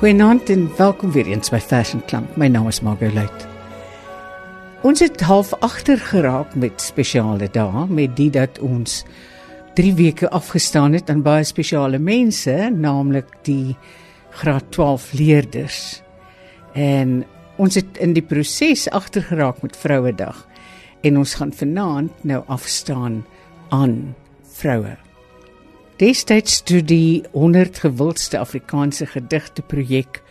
Goeienaand en welkom weer eens by Vers en Klank. My naam is Margot Luit. Ons het half agter geraak met spesiale dae met dit dat ons 3 weke afgestaan het aan baie spesiale mense, naamlik die graad 12 leerders. En ons het in die proses agter geraak met Vrouedag en ons gaan vanaand nou afstaan aan vroue. Destyds toe die 100 gewildste Afrikaanse gedigte projek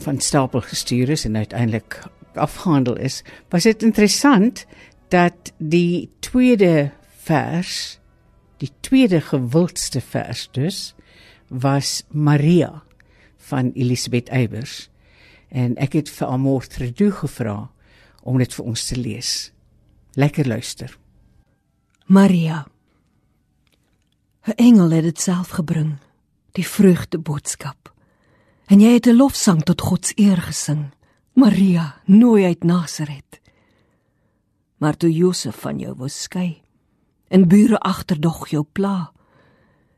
van stapel gestuur is en uiteindelik afgehandel is, was dit interessant dat die tweede vers, die tweede gewildste vers dus was Maria van Elisabeth Eybers. En ek het vir Amor Tredu gevra om dit vir ons te lees. Lekker luister. Maria 'n Engel het dit self gebring, die vreugde boodskap. En jy het 'n lofsang tot God se eer gesing, Maria, nooi uit Nasaret. Maar toe Josef van jou wou skei en bure agterdog jou pla,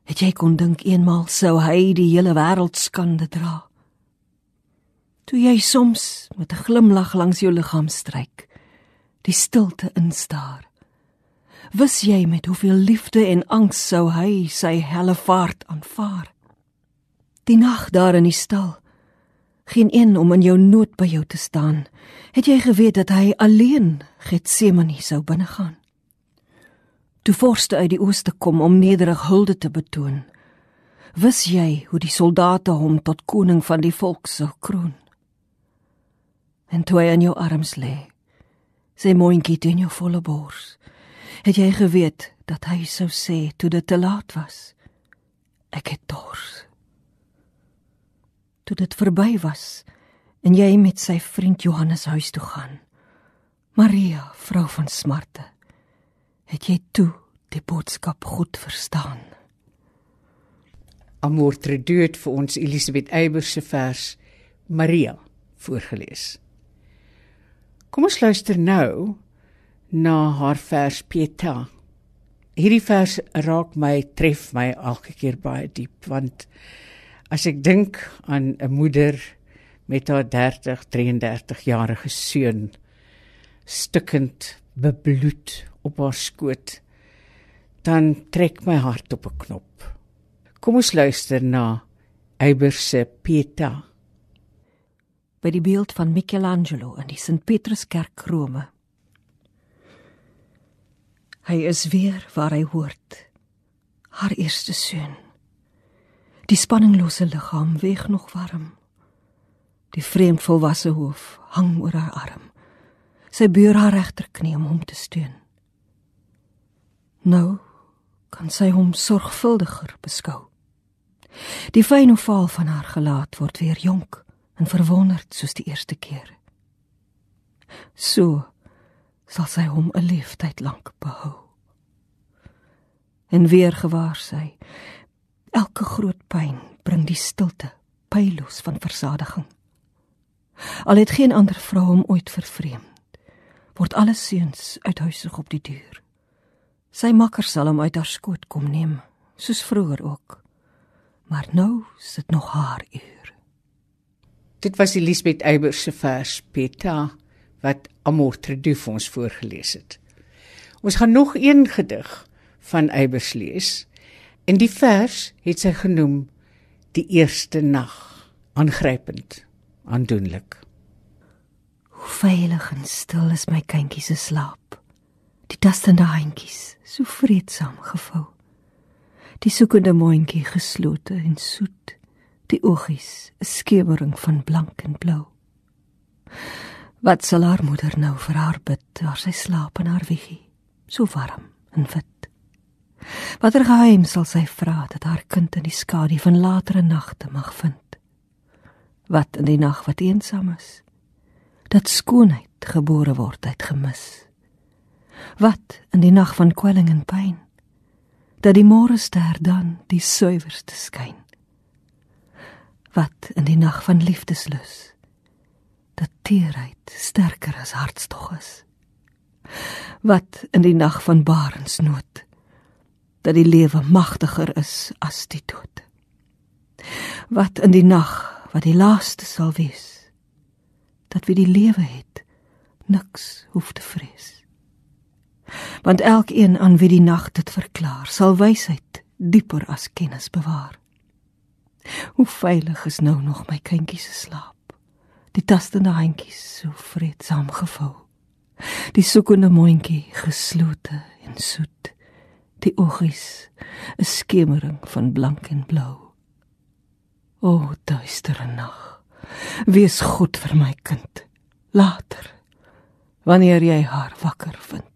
het jy kon dink eenmal sou hy die hele wêreld skande dra. Toe jy soms met 'n glimlag langs jou liggaam stryk, die stilte instaar wis jy met hoeveel liefde en angs sou hy sy helle vaart aanvaar. Die nag daar in die stal, geen een om in jou nood by jou te staan, het jy geweet dat hy alleen Getsemane sou binnegaan. Toe vorste uit die ooste kom om nederig hulde te betoon, wis jy hoe die soldate hom tot koning van die volk sou kroon. En toe hy in jou arms lê, sy mondjie teen jou volle bors, het jy geweet dat hy sou sê toe dit te laat was ek het dors toe dit verby was en jy met sy vriend Johannes huis toe gaan Maria vrou van smarte het jy toe die boodskap goed verstaan. Amor treduet vir ons Elisabeth Eybers se vers Maria voorgeles. Kom ons luister nou na haar vers Pieta. Hierdie vers raak my, tref my elke keer baie diep want as ek dink aan 'n moeder met haar 30, 33 jarige seun stukkend bebloed op haar skoot, dan trek my hart op 'n knop. Kom ons luister na Eybers se Pieta. By die beeld van Michelangelo in die Sint Petruskerk Rome Hy is weer waar hy hoort. Haar eerste seun. Die spanninglose liggaam weeg nog warm. Die vreemd volwasse hoof hang oor haar arm. Sy buur haar regterknie om hom te steun. Nou kan sy hom sorgvuldiger beskou. Die fyn ovaal van haar gelaat word weer jonk en verwonderd soos die eerste keer. So sal sy hom 'n leeftyd lank behou. En weer gewaar sy elke groot pyn bring die stilte pylos van versadiging. Al het geen ander vrou hom ooit vervreemd, word alle seuns uithuisig op die duur. Sy makker sal hom uit haar skoot kom neem, soos vroeër ook. Maar nou sit nog haar uur. Dit was Elisabeth Eybers se vers Peta wat Amor Tredu vir ons voorgeles het. Ons gaan nog een gedig van Eybers lees. In die vers het sy genoem die eerste nag aangrypend, aandoenlik. Hoe veilig en stil is my kindjie se slaap. Die tastende handjies so vreedsaam gevou. Die soekende mondjie geslote en soet. Die oogies 'n skemering van blank en blou. Wat sal haar moeder nou vir haar bid as sy slaap in haar wieggie, so warm en wit? Watter geheim sal sy vra dat haar kind in die skadu van latere nagte mag vind? Wat in die nag wat eensaam is, dat skoonheid gebore word uit gemis? Wat in die nag van kwelling en pyn, dat die môre ster dan die suiwerste skyn? Wat in die nag van liefdeslus? Dat teerheid sterker as hartstog is. Wat in die nag van barensnood dat die lewe magtiger is as die dood. Wat in die nag wat die laaste sal wees. Dat wie die lewe het, niks hoef te vrees. Want elkeen aan wie die nag dit verklaar, sal wysheid dieper as kennis bewaar. Hoe veilig is nou nog my kindjie se slaap. Die tastende handjies so vreedsaam gevou. Die soekende mondjie geslote en soet. Die oogies 'n skemering van blank en blou. O, duistere nag. Wees goed vir my kind. Later wanneer jy haar wakker vind.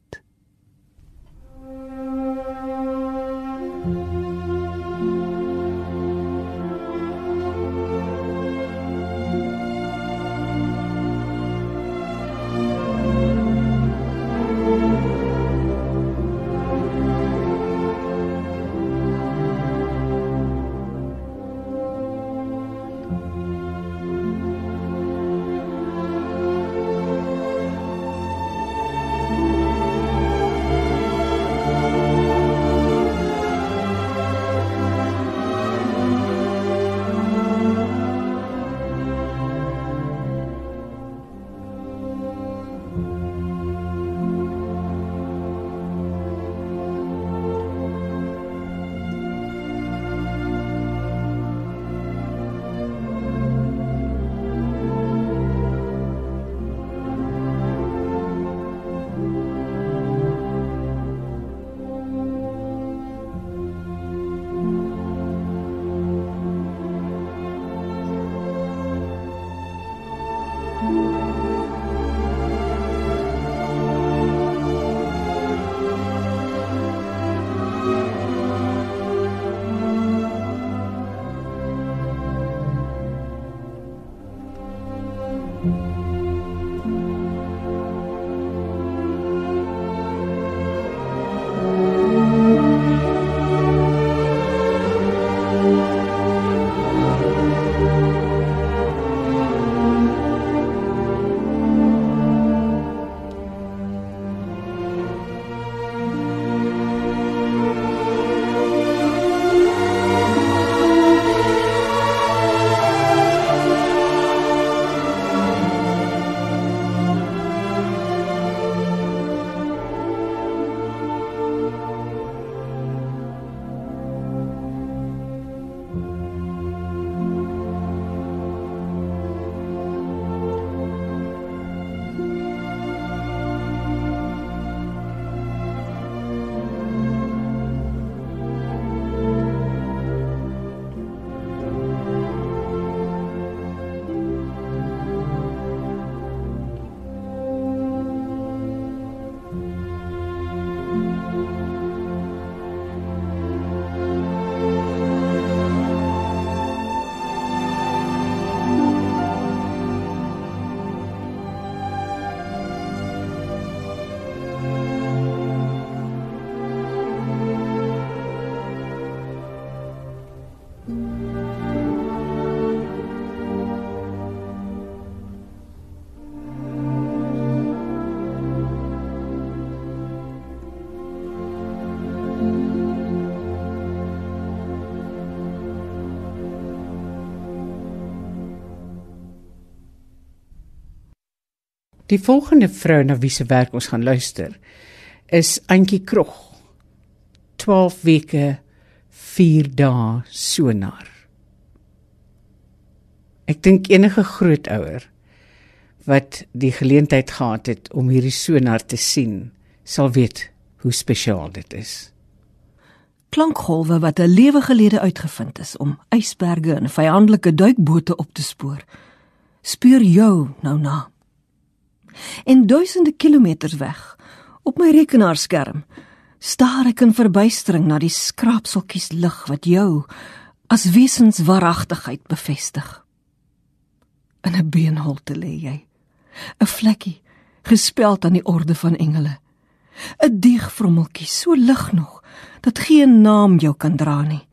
Die volgende vrou na wie se werk ons gaan luister is Antjie Krog. 12 weke 4 dae sonar. Ek dink enige grootouer wat die geleentheid gehad het om hierdie sonar te sien, sal weet hoe spesiaal dit is. Klankgolwe wat 'n lewe gelede uitgevind is om ysberge en vyandelike duikbote op te spoor. Speur jou nou na en duisende kilometers weg op my rekenaarskerm staar ek in verbuistering na die skraapseltjies lig wat jou as wesenswaaragtigheid bevestig. In 'n beenholte lê jy, 'n vlekkie gespeld aan die orde van engele. 'n Deegvrommeltjie so lig nog dat geen naam jou kan dra nie.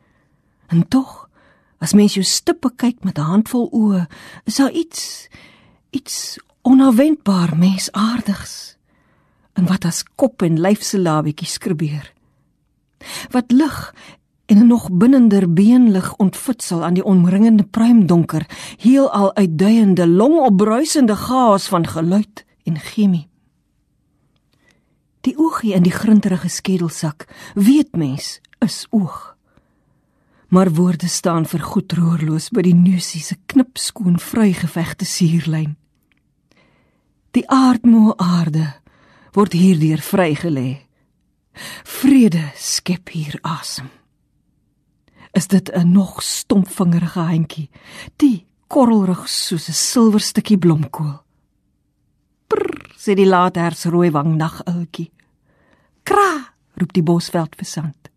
En tog, as mens jou stippe kyk met 'n handvol oë, is daar iets iets onverwendbaar mensaardigs en wat as kop en lyf se labietjie skrebeer wat lig en 'n nog binnender beenlig ontfutsel aan die omringende pruimdonker, heelal uitduiende, longopbruisende gaas van geluid en chemie. Die oogie in die grinterige skedelsak, weet mens, is oog. Maar woorde staan vir goed roerloos by die neusie se knipskoon vrygevegte suurlyn. Die aardmoe aarde word hierdeur vrygelê. Vrede skep hier asem is dit 'n nog stompvingerige handjie, die korrelrig soos 'n silwer stukkie blomkool. Prr, sê die laaters rooi wang naguiltjie. Kra, roep die bosveld versand.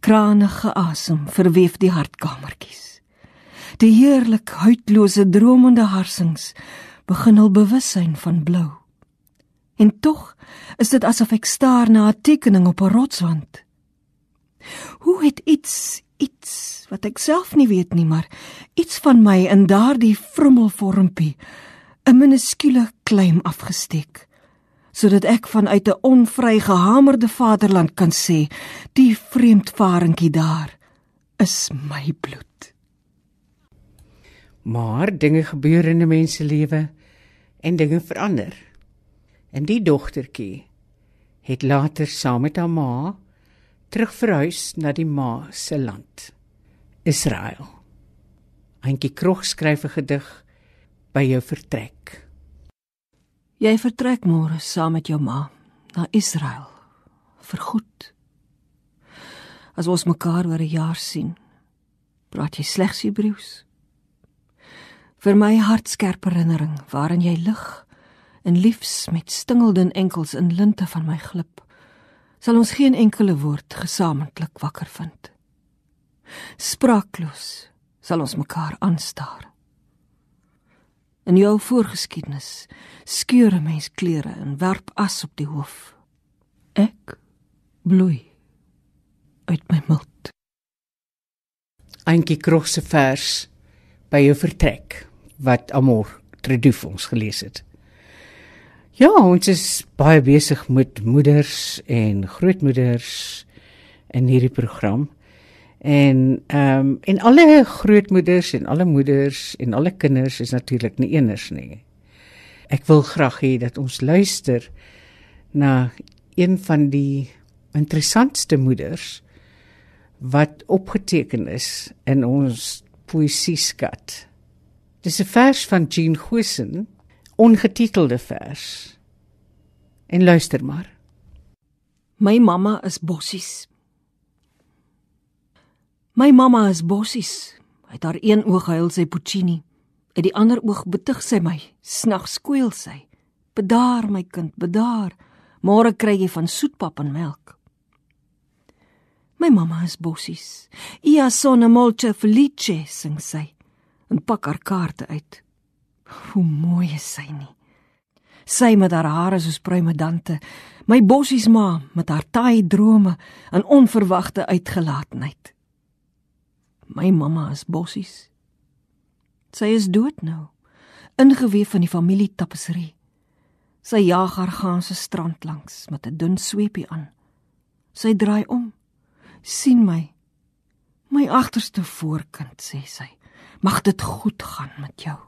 Kranige asem verweef die hartkamertjies. Die heerlik huidlose dromende harsings begin hul bewussyn van blou. En tog is dit asof ek staar na 'n tekening op 'n rotswand. Hoe het iets iets wat ek self nie weet nie, maar iets van my in daardie vrummelvormpie 'n minuskule kleim afgesteek sodat ek vanuit 'n onvrygehamerde vaderland kan sê die vreemdvaringkie daar is my bloed. Maar dinge gebeur in 'n mens se lewe en dinge verander. En die dogtertjie het later saam met haar ma terug verhuis na die ma se land Israel. Eentjie krog skryf 'n gedig by jou vertrek. Jy vertrek môre saam met jou ma na Israel vir goed. As ons mekaar oor 'n jaar sien, praat jy slegs Hebreëus. Vir my hartskerp herinnering waarin jy lig en liefs met stingelden enkels in linte van my glip sal ons geen enkele woord gesamentlik wakker vind. Spraakloos sal ons mekaar aanstaar. In jou voorgeskiedenis skeur 'n mens klere en werp as op die hoof. Ek bloei uit my mond. Eentjie krogse vers by jou vertrek wat Amor Tredoof ons gelees het. Ja, ons is baie besig met moeders en grootmoeders in hierdie program. En ehm um, en alle grootmoeders en alle moeders en alle kinders is natuurlik nie eners nie. Ek wil graag hê dat ons luister na een van die interessantste moeders wat opgeteken is in ons poësie skat. Dis 'n vers van Jean Gosen ongetitelde vers. En luister maar. My mamma is bossies. My mamma is bossies. Uit haar een oog huil sy Puccini. Uit die ander oog betug sy my. Snags skoel sy. Bedaar my kind, bedaar. Môre kry jy van soetpap en melk. My mamma is bossies. Ia sonne molto felice sing sy en pak haar kaarte uit. Hoe mooi is sy nie. Sy met haar hare soos pruimedante, my bossies ma met haar taai drome en onverwagte uitgelaatheid. My mamma is bossies. Sy is dood nou, ingeweef in die familie tapisserie. Sy jaag haar ganse strand langs met 'n dun sweepie aan. Sy draai om, sien my. My agterste voorkind sê sy, mag dit goed gaan met jou.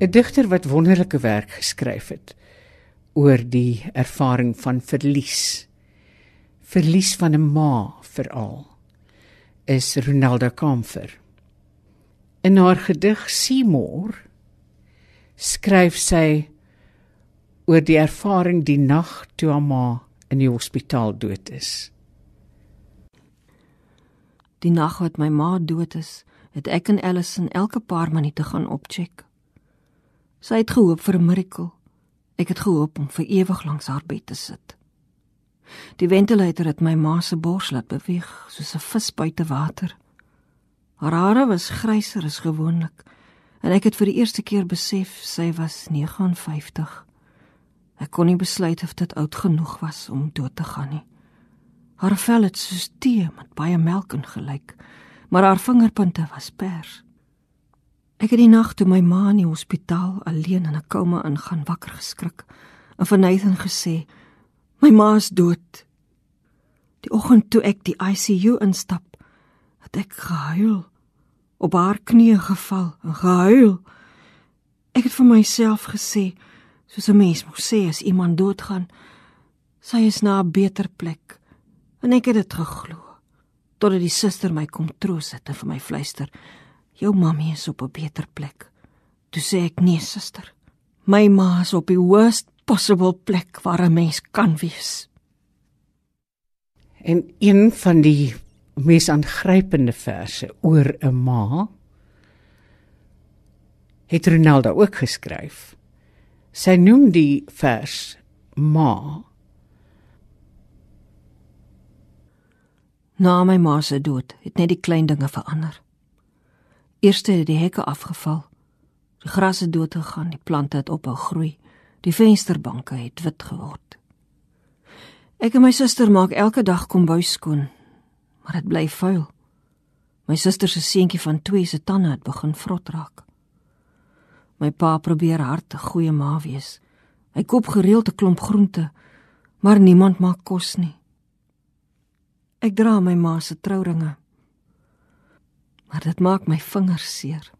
'n digter wat wonderlike werk geskryf het oor die ervaring van verlies. Verlies van 'n ma veral is Ronaldo Kamfer. In haar gedig Seymour skryf sy oor die ervaring die nag toe haar ma in die hospitaal dood is. Die nag wat my ma dood is, het ek en Allison elke paar minute gaan opcheck. Sy het gehoop vir 'n miracle. Ek het gehoop om vir ewig langs haar bed te sit. Die ventilator het my ma se bors laat beweeg soos 'n vis buite water. Haar hare was gryser as gewoonlik en ek het vir die eerste keer besef sy was 59. Ek kon nie besluit of dit oud genoeg was om dood te gaan nie. Haar vel het soos tee met baie melk ingelyk, maar haar vingerpunte was pers. Ek het die nag toe my ma in die hospitaal alleen in 'n koma ingaan wakker geskrik en vir Nathan gesê: "My ma is dood." Die oggend toe ek die ICU instap, het ek gehuil, op haar knieë geval en gehuil. Ek het vir myself gesê, soos 'n mens moet sê as iemand doodgaan, sy is na 'n beter plek en ek het dit geglo totdat die suster my kom troos het en vir my fluister jou mammie is op 'n beter plek. Toe sê ek nee suster. My ma is op die worst possible plek waar 'n mens kan wees. En een van die mees aangrypende verse oor 'n ma het Ronaldo ook geskryf. Sy noem die vers ma. Na my ma se dood het net die klein dinge verander. Eerste het die hekke afgeval. Die gras het dood gegaan, die plante het ophou groei. Die vensterbanke het wit geword. Ek en my suster maak elke dag kombuis skoon, maar dit bly vuil. My suster se seentjie van 2 se tande het begin vrot raak. My pa probeer hard 'n goeie ma wees. Hy koop gereeld 'n klomp groente, maar niemand maak kos nie. Ek dra my ma se trouringe. Maar dit maak my vingers seer.